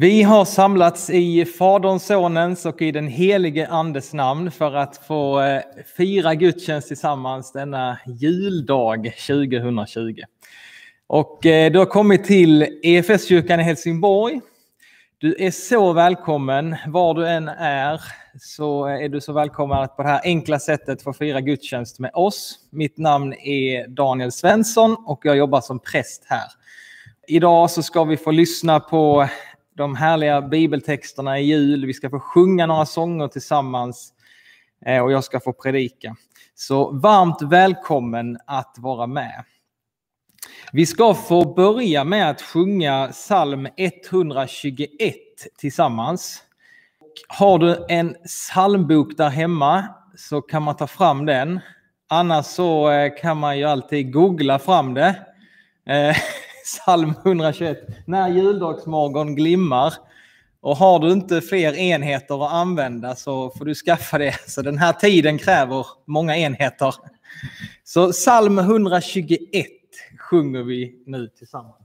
Vi har samlats i Faderns, Sonens och i den helige Andes namn för att få eh, fira gudstjänst tillsammans denna juldag 2020. Och eh, du har kommit till EFS-kyrkan i Helsingborg. Du är så välkommen, var du än är, så är du så välkommen att på det här enkla sättet få fira gudstjänst med oss. Mitt namn är Daniel Svensson och jag jobbar som präst här. Idag så ska vi få lyssna på de härliga bibeltexterna i jul. Vi ska få sjunga några sånger tillsammans eh, och jag ska få predika. Så varmt välkommen att vara med. Vi ska få börja med att sjunga psalm 121 tillsammans. Har du en psalmbok där hemma så kan man ta fram den. Annars så eh, kan man ju alltid googla fram det. Eh, Psalm 121. När juldagsmorgon glimmar. Och har du inte fler enheter att använda så får du skaffa det. Så den här tiden kräver många enheter. Så psalm 121 sjunger vi nu tillsammans.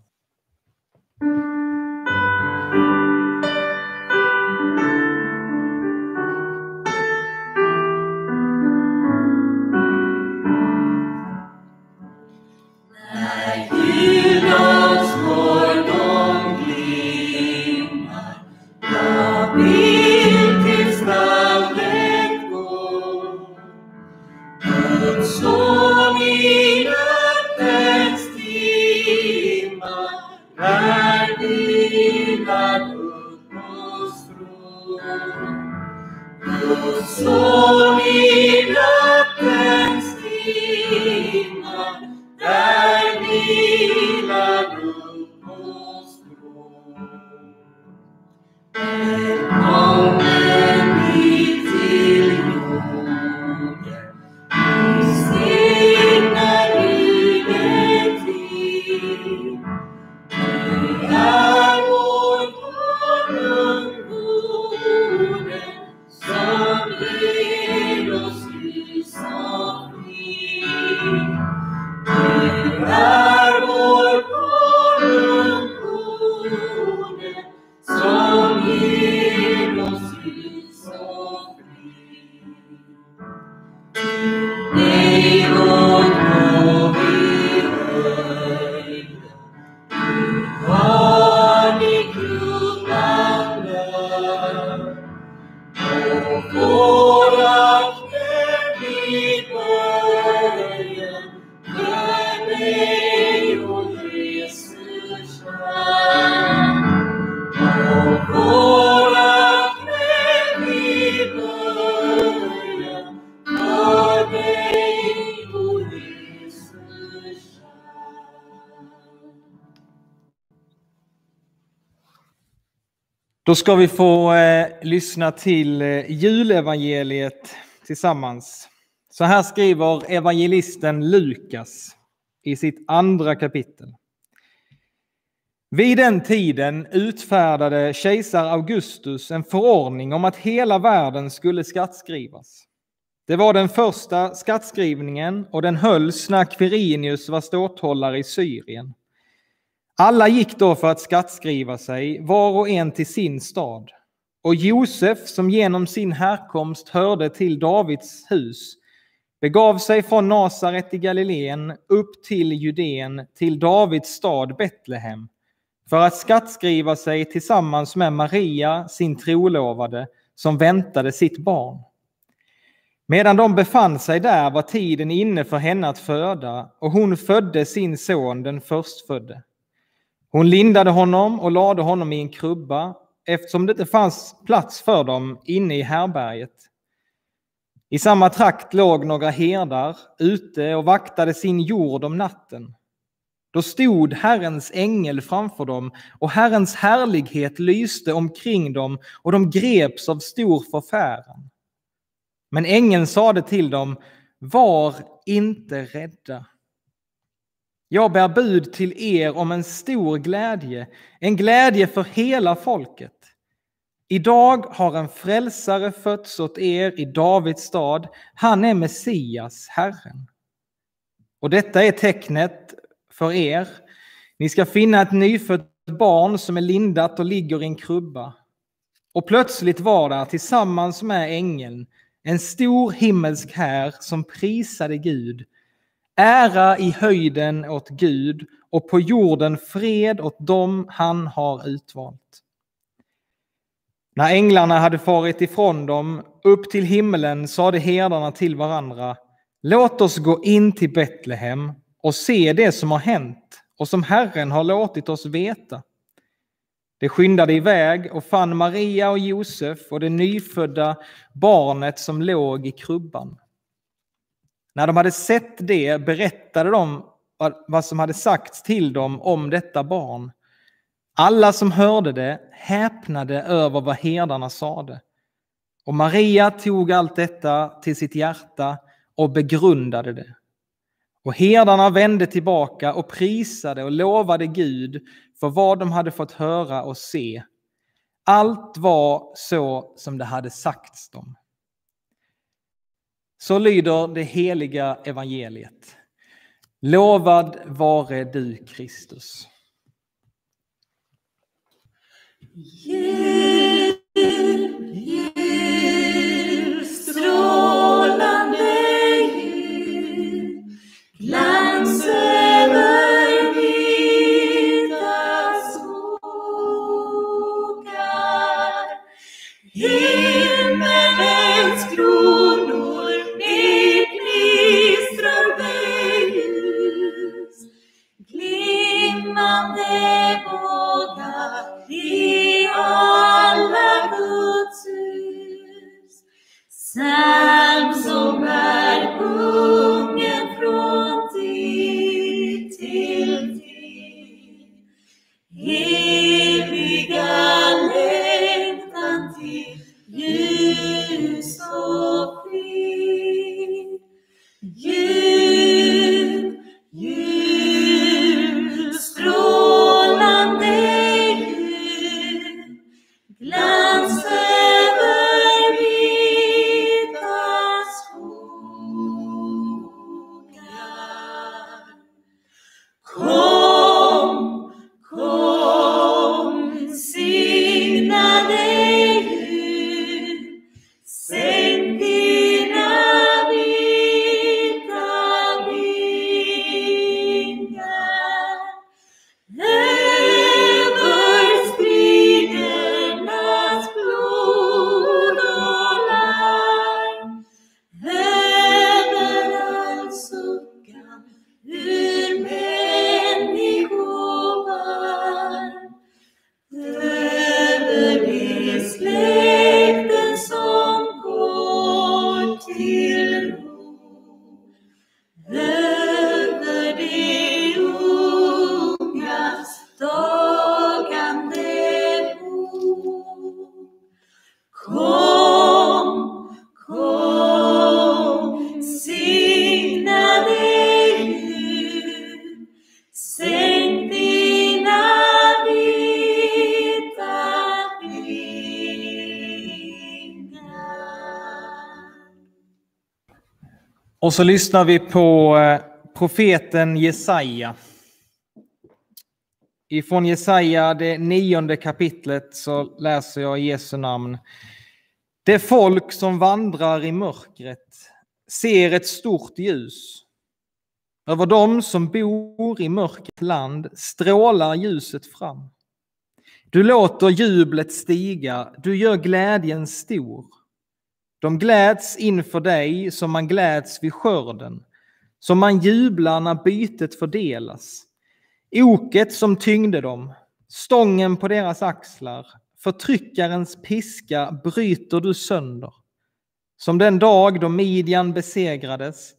Då ska vi få eh, lyssna till eh, julevangeliet tillsammans. Så här skriver evangelisten Lukas i sitt andra kapitel. Vid den tiden utfärdade kejsar Augustus en förordning om att hela världen skulle skattskrivas. Det var den första skattskrivningen och den hölls när Quirinius var ståthållare i Syrien. Alla gick då för att skattskriva sig, var och en till sin stad. Och Josef, som genom sin härkomst hörde till Davids hus, begav sig från Nasaret i Galileen upp till Judeen, till Davids stad Betlehem, för att skattskriva sig tillsammans med Maria, sin trolovade, som väntade sitt barn. Medan de befann sig där var tiden inne för henne att föda, och hon födde sin son, den förstfödde. Hon lindade honom och lade honom i en krubba eftersom det inte fanns plats för dem inne i härberget. I samma trakt låg några herdar ute och vaktade sin jord om natten. Då stod Herrens ängel framför dem och Herrens härlighet lyste omkring dem och de greps av stor förfäran. Men ängeln sade till dem, var inte rädda. Jag bär bud till er om en stor glädje, en glädje för hela folket. Idag har en frälsare fötts åt er i Davids stad. Han är Messias, Herren. Och detta är tecknet för er. Ni ska finna ett nyfött barn som är lindat och ligger i en krubba. Och plötsligt var där tillsammans med ängeln en stor himmelsk här som prisade Gud. Ära i höjden åt Gud och på jorden fred åt dem han har utvalt. När änglarna hade farit ifrån dem upp till himmelen sade herdarna till varandra Låt oss gå in till Betlehem och se det som har hänt och som Herren har låtit oss veta. De skyndade iväg och fann Maria och Josef och det nyfödda barnet som låg i krubban. När de hade sett det berättade de vad som hade sagts till dem om detta barn. Alla som hörde det häpnade över vad herdarna sade. Och Maria tog allt detta till sitt hjärta och begrundade det. Och herdarna vände tillbaka och prisade och lovade Gud för vad de hade fått höra och se. Allt var så som det hade sagts dem. Så lyder det heliga evangeliet. Lovad vare du, Kristus. Jul, jul, strålande jul, glans över vita skogar. Himmelens kronor Och så lyssnar vi på eh, profeten Jesaja. Ifrån Jesaja, det nionde kapitlet, så läser jag i Jesu namn. Det folk som vandrar i mörkret ser ett stort ljus. Över dem som bor i mörkret land strålar ljuset fram. Du låter jublet stiga, du gör glädjen stor. De gläds inför dig som man gläds vid skörden, som man jublar när bytet fördelas. Oket som tyngde dem, stången på deras axlar, förtryckarens piska bryter du sönder. Som den dag då Midjan besegrades,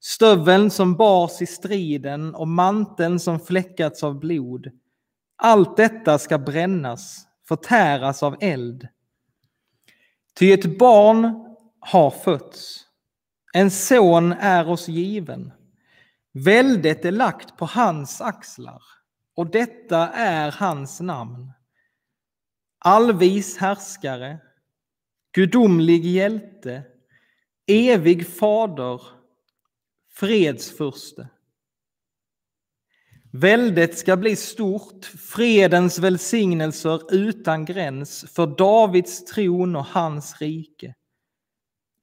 stöveln som bars i striden och manteln som fläckats av blod. Allt detta ska brännas, förtäras av eld. Ty ett barn har fötts, en son är oss given. Väldet är lagt på hans axlar och detta är hans namn. Allvis härskare, gudomlig hjälte, evig fader, fredsfurste. Väldet ska bli stort, fredens välsignelser utan gräns för Davids tron och hans rike.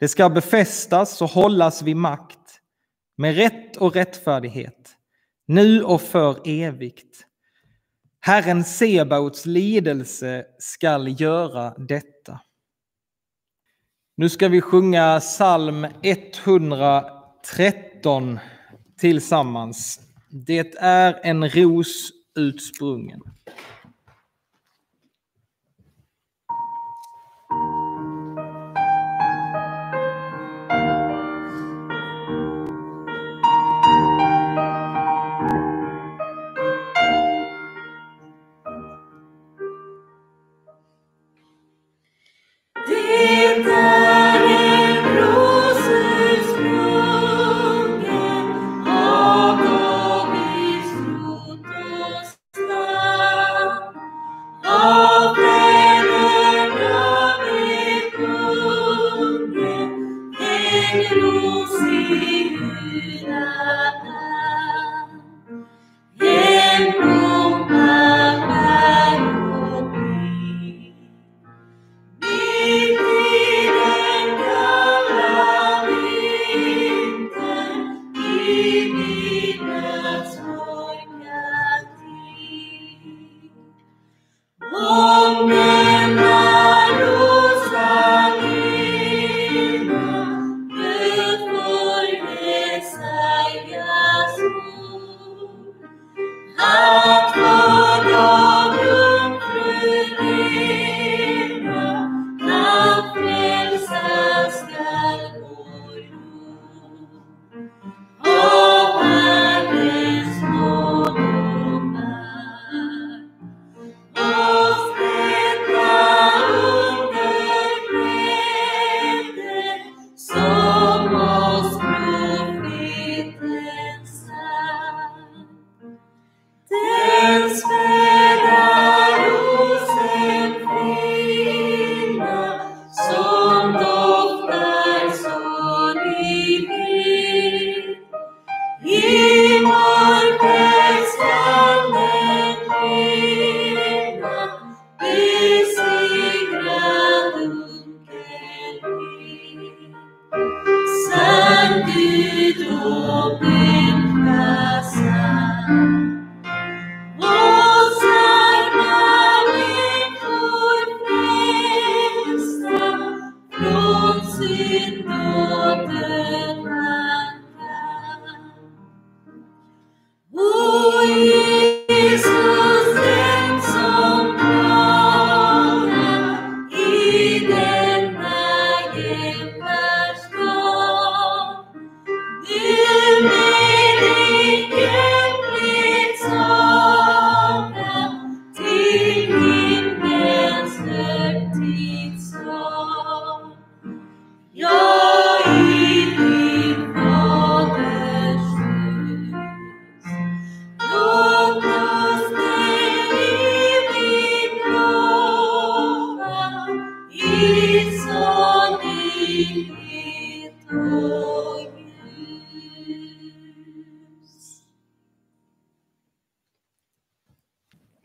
Det ska befästas och hållas vid makt med rätt och rättfärdighet, nu och för evigt. Herren Sebaots lidelse skall göra detta. Nu ska vi sjunga psalm 113 tillsammans. Det är en ros utsprungen.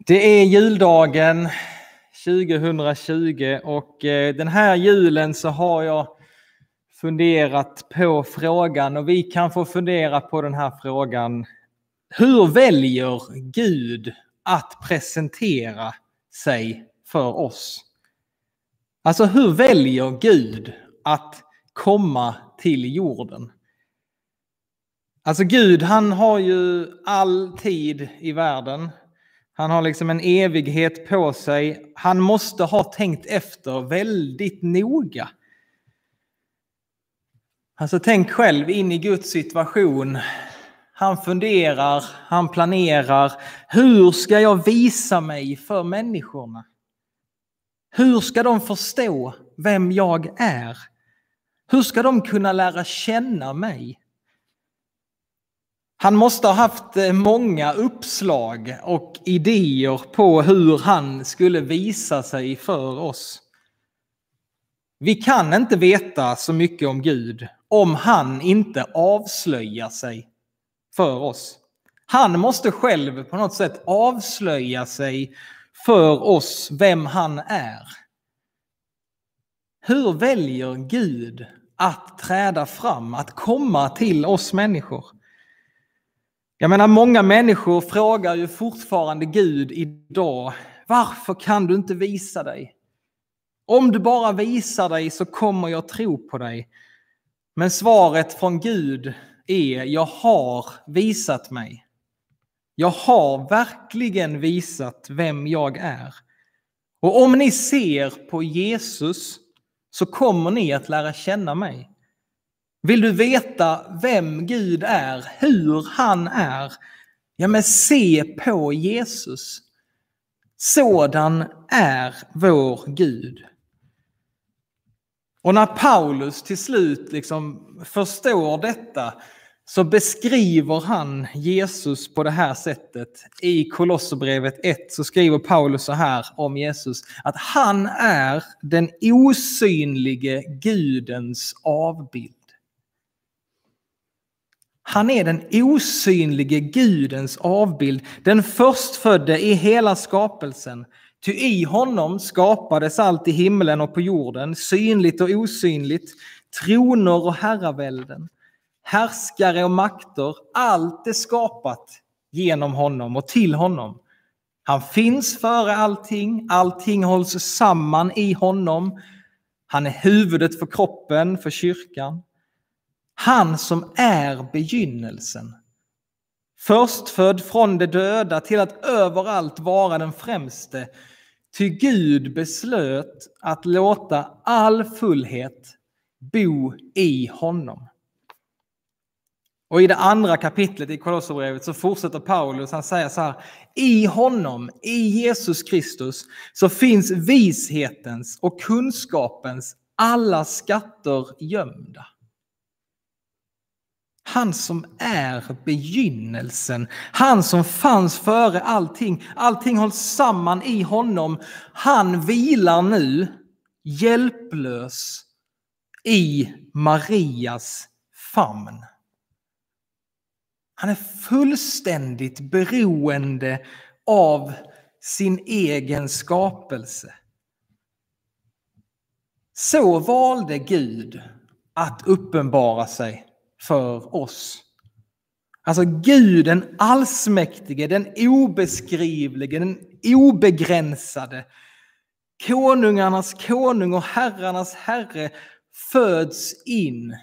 Det är juldagen 2020 och eh, den här julen så har jag funderat på frågan och vi kan få fundera på den här frågan. Hur väljer Gud att presentera sig för oss? Alltså hur väljer Gud att komma till jorden? Alltså Gud han har ju all tid i världen. Han har liksom en evighet på sig. Han måste ha tänkt efter väldigt noga. Alltså tänk själv in i Guds situation. Han funderar, han planerar. Hur ska jag visa mig för människorna? Hur ska de förstå vem jag är? Hur ska de kunna lära känna mig? Han måste ha haft eh, många uppslag och idéer på hur han skulle visa sig för oss. Vi kan inte veta så mycket om Gud om han inte avslöjar sig för oss. Han måste själv på något sätt avslöja sig för oss vem han är. Hur väljer Gud att träda fram, att komma till oss människor? Jag menar, många människor frågar ju fortfarande Gud idag, varför kan du inte visa dig? Om du bara visar dig så kommer jag tro på dig. Men svaret från Gud är, jag har visat mig. Jag har verkligen visat vem jag är. Och om ni ser på Jesus så kommer ni att lära känna mig. Vill du veta vem Gud är, hur han är? Ja, men se på Jesus. Sådan är vår Gud. Och när Paulus till slut liksom förstår detta så beskriver han Jesus på det här sättet. I Kolosserbrevet 1 så skriver Paulus så här om Jesus, att han är den osynlige Gudens avbild. Han är den osynlige Gudens avbild, den förstfödde i hela skapelsen. Ty i honom skapades allt i himlen och på jorden, synligt och osynligt, troner och herravälden härskare och makter, allt är skapat genom honom och till honom. Han finns före allting, allting hålls samman i honom. Han är huvudet för kroppen, för kyrkan. Han som är begynnelsen. Förstfödd från de döda till att överallt vara den främste. Ty Gud beslöt att låta all fullhet bo i honom. Och i det andra kapitlet i Kolosserbrevet så fortsätter Paulus, han säger så här, i honom, i Jesus Kristus, så finns vishetens och kunskapens alla skatter gömda. Han som är begynnelsen, han som fanns före allting, allting hålls samman i honom. Han vilar nu hjälplös i Marias famn. Han är fullständigt beroende av sin egen skapelse. Så valde Gud att uppenbara sig för oss. Alltså Gud den allsmäktige, den obeskrivlige, den obegränsade. Konungarnas konung och herrarnas herre föds in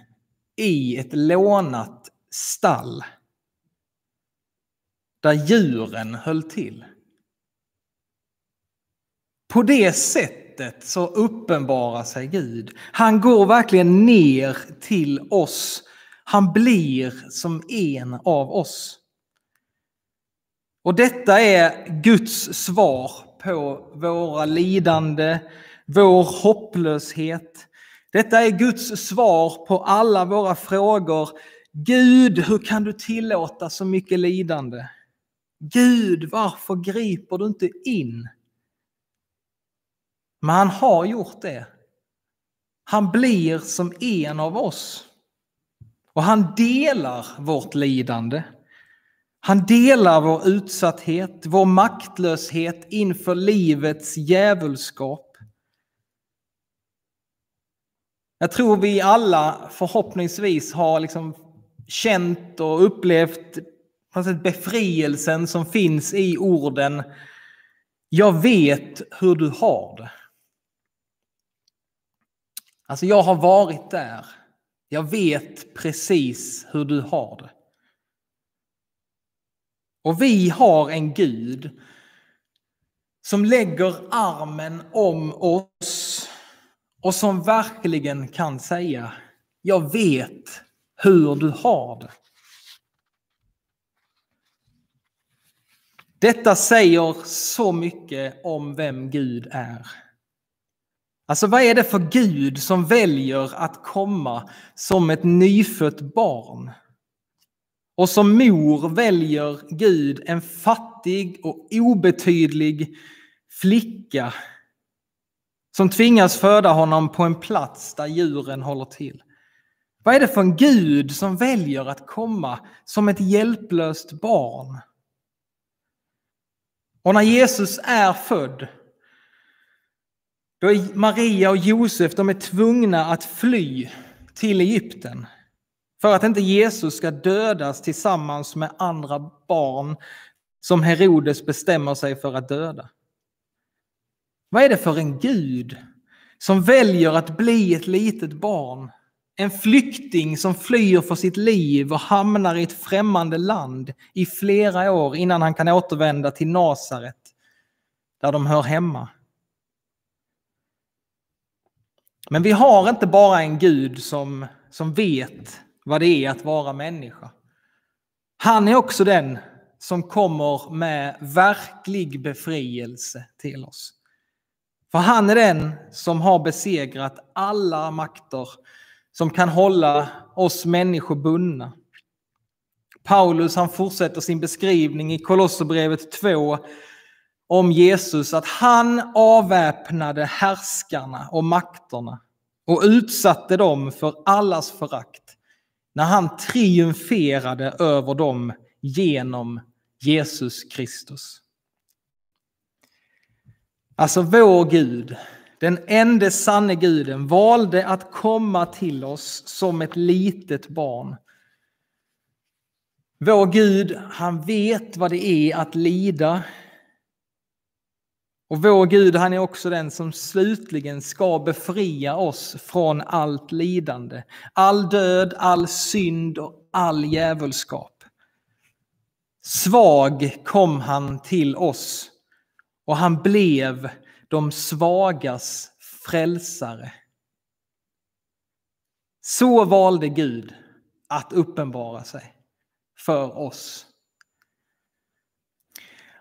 i ett lånat stall där djuren höll till. På det sättet så uppenbarar sig Gud. Han går verkligen ner till oss. Han blir som en av oss. Och detta är Guds svar på våra lidande, vår hopplöshet. Detta är Guds svar på alla våra frågor. Gud, hur kan du tillåta så mycket lidande? Gud, varför griper du inte in? Men han har gjort det. Han blir som en av oss. Och han delar vårt lidande. Han delar vår utsatthet, vår maktlöshet inför livets djävulskap. Jag tror vi alla förhoppningsvis har liksom känt och upplevt sätt befrielsen som finns i orden Jag vet hur du har det. Alltså jag har varit där. Jag vet precis hur du har det. Och vi har en Gud som lägger armen om oss och som verkligen kan säga Jag vet hur du har det. Detta säger så mycket om vem Gud är. Alltså vad är det för Gud som väljer att komma som ett nyfött barn? Och som mor väljer Gud en fattig och obetydlig flicka som tvingas föda honom på en plats där djuren håller till. Vad är det för en Gud som väljer att komma som ett hjälplöst barn? Och när Jesus är född, Maria och Josef de är tvungna att fly till Egypten för att inte Jesus ska dödas tillsammans med andra barn som Herodes bestämmer sig för att döda. Vad är det för en Gud som väljer att bli ett litet barn? En flykting som flyr för sitt liv och hamnar i ett främmande land i flera år innan han kan återvända till Nasaret, där de hör hemma. Men vi har inte bara en Gud som, som vet vad det är att vara människa. Han är också den som kommer med verklig befrielse till oss. För han är den som har besegrat alla makter som kan hålla oss människor bundna. Paulus han fortsätter sin beskrivning i Kolosserbrevet 2 om Jesus att han avväpnade härskarna och makterna och utsatte dem för allas förakt när han triumferade över dem genom Jesus Kristus. Alltså vår Gud, den enda sanne guden, valde att komma till oss som ett litet barn. Vår Gud, han vet vad det är att lida. Och vår Gud, han är också den som slutligen ska befria oss från allt lidande, all död, all synd och all djävulskap. Svag kom han till oss och han blev de svagas frälsare. Så valde Gud att uppenbara sig för oss.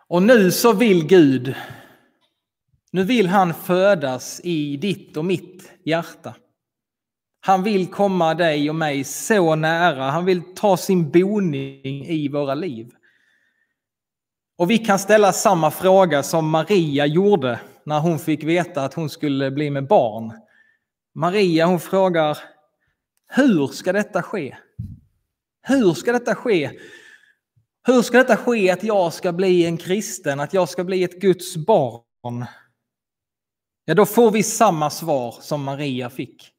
Och nu så vill Gud, nu vill han födas i ditt och mitt hjärta. Han vill komma dig och mig så nära, han vill ta sin boning i våra liv. Och vi kan ställa samma fråga som Maria gjorde när hon fick veta att hon skulle bli med barn. Maria hon frågar, hur ska detta ske? Hur ska detta ske? Hur ska detta ske att jag ska bli en kristen, att jag ska bli ett Guds barn? Ja, då får vi samma svar som Maria fick.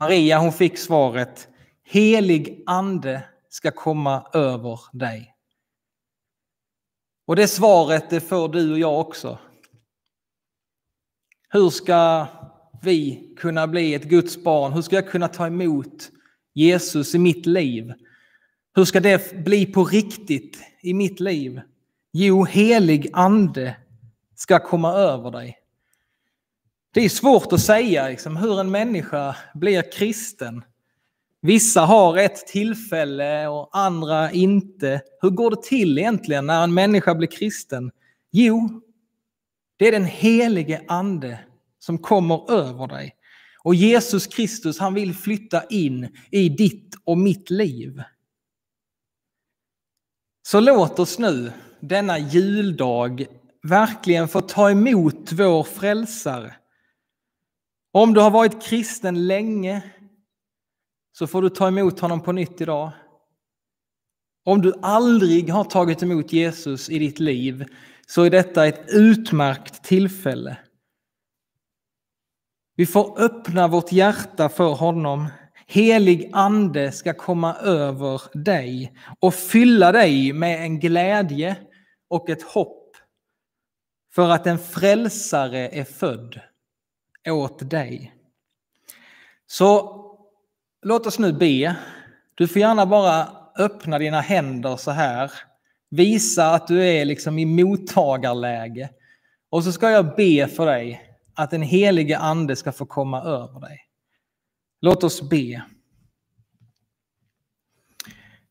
Maria hon fick svaret, helig ande ska komma över dig. Och det svaret det får du och jag också. Hur ska vi kunna bli ett Guds barn? Hur ska jag kunna ta emot Jesus i mitt liv? Hur ska det bli på riktigt i mitt liv? Jo, helig ande ska komma över dig. Det är svårt att säga liksom, hur en människa blir kristen. Vissa har ett tillfälle och andra inte. Hur går det till egentligen när en människa blir kristen? Jo, det är den helige ande som kommer över dig. Och Jesus Kristus, han vill flytta in i ditt och mitt liv. Så låt oss nu denna juldag verkligen få ta emot vår frälsare. Om du har varit kristen länge så får du ta emot honom på nytt idag. Om du aldrig har tagit emot Jesus i ditt liv så är detta ett utmärkt tillfälle. Vi får öppna vårt hjärta för honom. Helig ande ska komma över dig och fylla dig med en glädje och ett hopp för att en frälsare är född åt dig. Så låt oss nu be. Du får gärna bara öppna dina händer så här. Visa att du är liksom i mottagarläge. Och så ska jag be för dig att den helige ande ska få komma över dig. Låt oss be.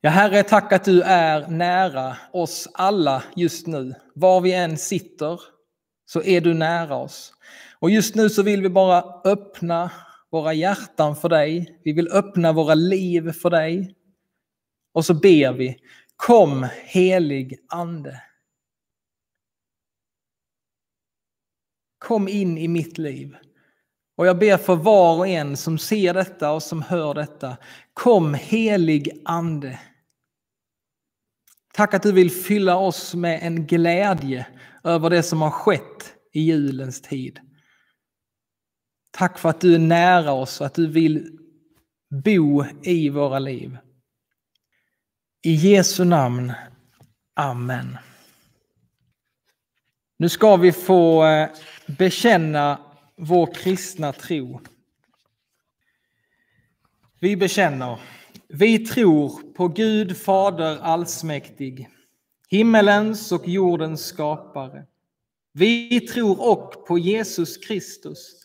Ja, Herre, tack att du är nära oss alla just nu. Var vi än sitter så är du nära oss. Och just nu så vill vi bara öppna våra hjärtan för dig. Vi vill öppna våra liv för dig. Och så ber vi, kom helig ande. Kom in i mitt liv Och jag ber för var och en som ser detta och som hör detta. Kom helig ande. Tack att du vill fylla oss med en glädje över det som har skett i julens tid. Tack för att du är nära oss och att du vill bo i våra liv. I Jesu namn. Amen. Nu ska vi få eh, bekänna vår kristna tro. Vi bekänner. Vi tror på Gud Fader allsmäktig, himmelens och jordens skapare. Vi tror också på Jesus Kristus,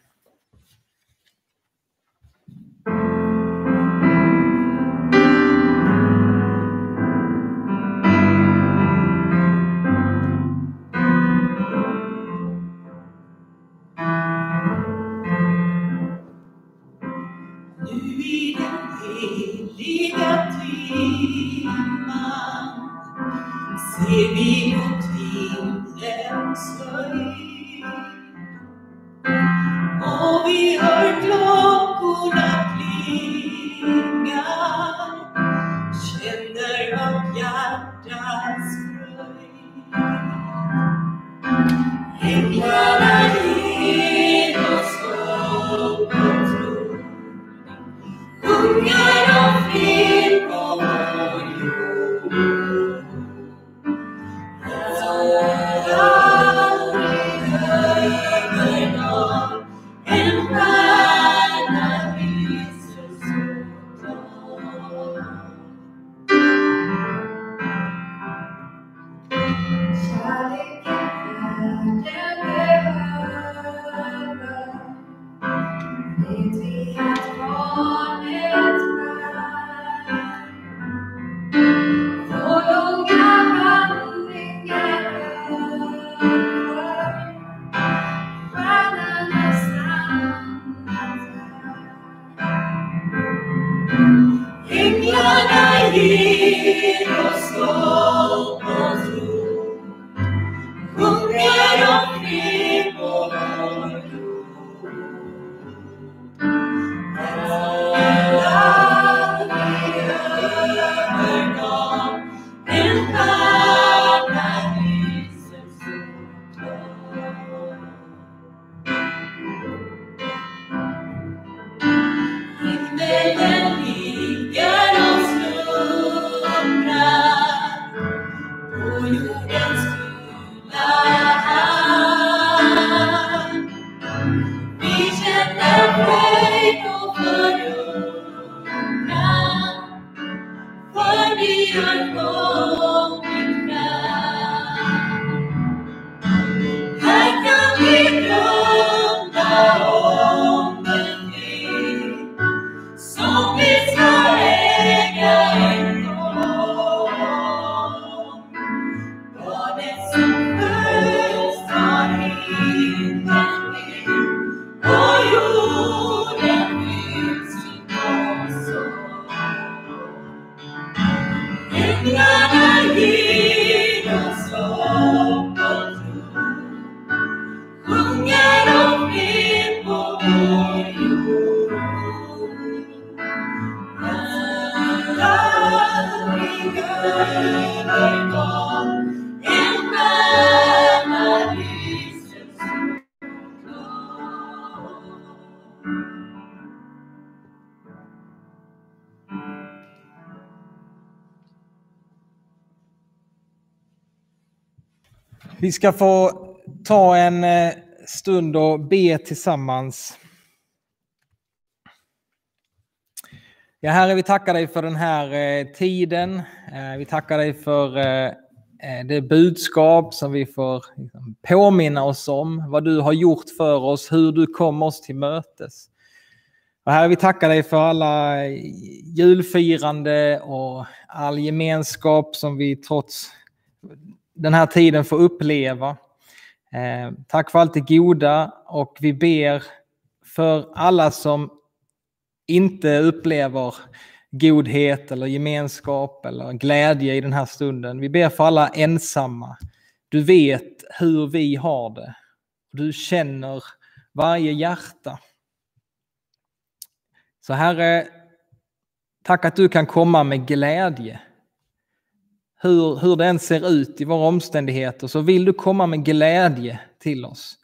minuti in Vi ska få ta en eh, stund och be tillsammans. Ja, Herre, vi tackar dig för den här eh, tiden. Eh, vi tackar dig för det budskap som vi får liksom, påminna oss om, vad du har gjort för oss, hur du kom oss till mötes. Och herre, vi tackar dig för alla julfirande och all gemenskap som vi trots den här tiden får uppleva. Eh, tack för allt det goda och vi ber för alla som inte upplever godhet eller gemenskap eller glädje i den här stunden. Vi ber för alla ensamma. Du vet hur vi har det. Du känner varje hjärta. Så Herre, tack att du kan komma med glädje hur, hur det än ser ut i våra omständigheter så vill du komma med glädje till oss.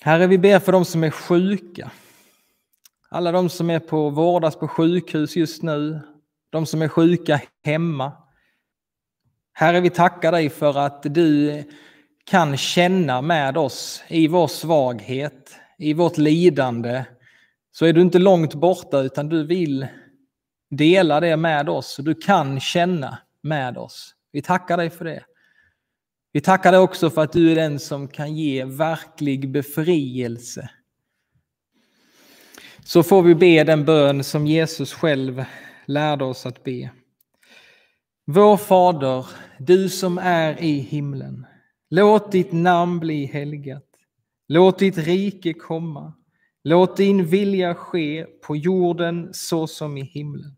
Herre, vi ber för de som är sjuka. Alla de som är på vårdas på sjukhus just nu, de som är sjuka hemma. Herre, vi tackar dig för att du kan känna med oss i vår svaghet, i vårt lidande. Så är du inte långt borta utan du vill Dela det med oss så du kan känna med oss. Vi tackar dig för det. Vi tackar dig också för att du är den som kan ge verklig befrielse. Så får vi be den bön som Jesus själv lärde oss att be. Vår Fader, du som är i himlen. Låt ditt namn bli helgat. Låt ditt rike komma. Låt din vilja ske på jorden så som i himlen.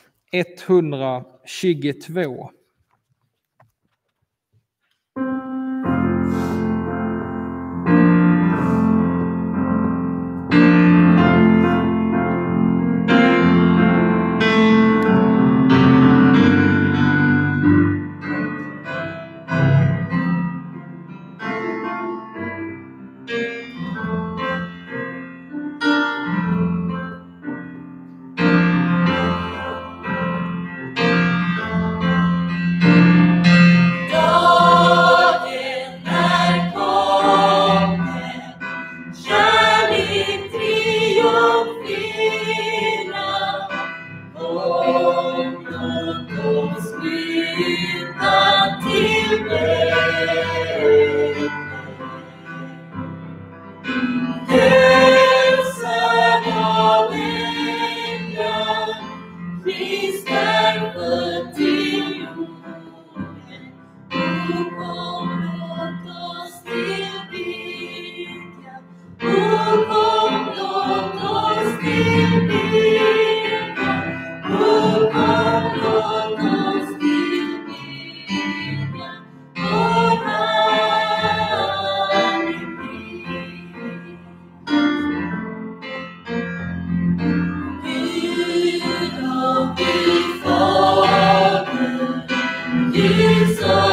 122. Jesus.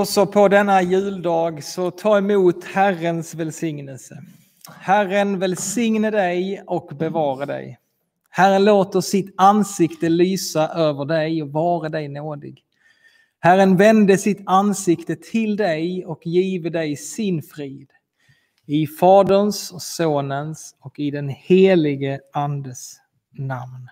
Då så på denna juldag så ta emot Herrens välsignelse. Herren välsigne dig och bevara dig. Herren låter sitt ansikte lysa över dig och vara dig nådig. Herren vände sitt ansikte till dig och give dig sin frid. I Faderns och Sonens och i den helige Andes namn.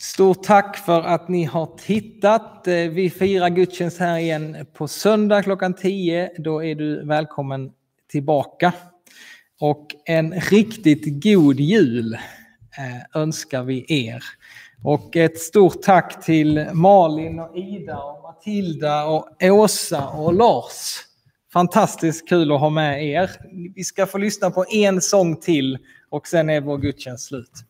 Stort tack för att ni har tittat. Eh, vi firar gudstjänst här igen på söndag klockan 10. Då är du välkommen tillbaka. Och en riktigt god jul eh, önskar vi er. Och ett stort tack till Malin och Ida och Matilda och Åsa och Lars. Fantastiskt kul att ha med er. Vi ska få lyssna på en sång till och sen är vår gudstjänst slut.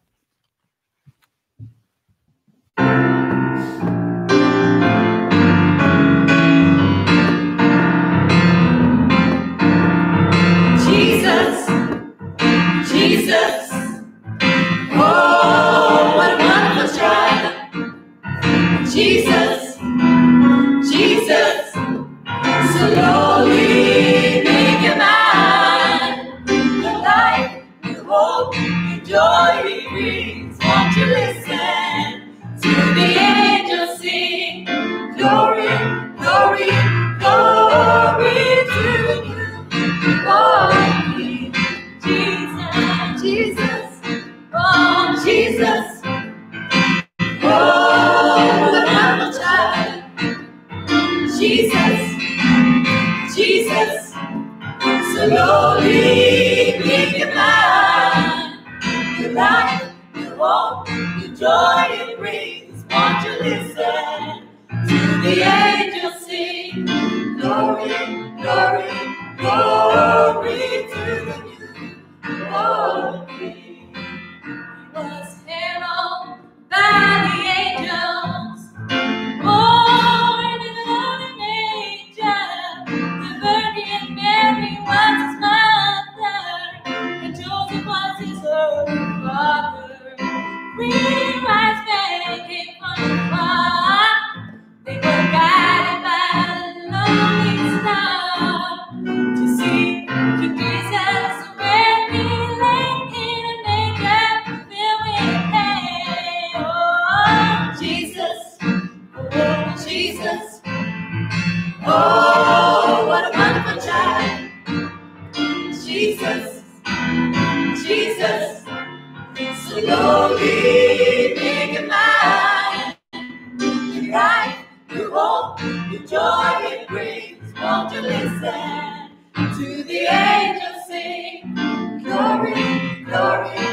Jesus, Jesus. Slowly listen to the angels sing? Glory, glory,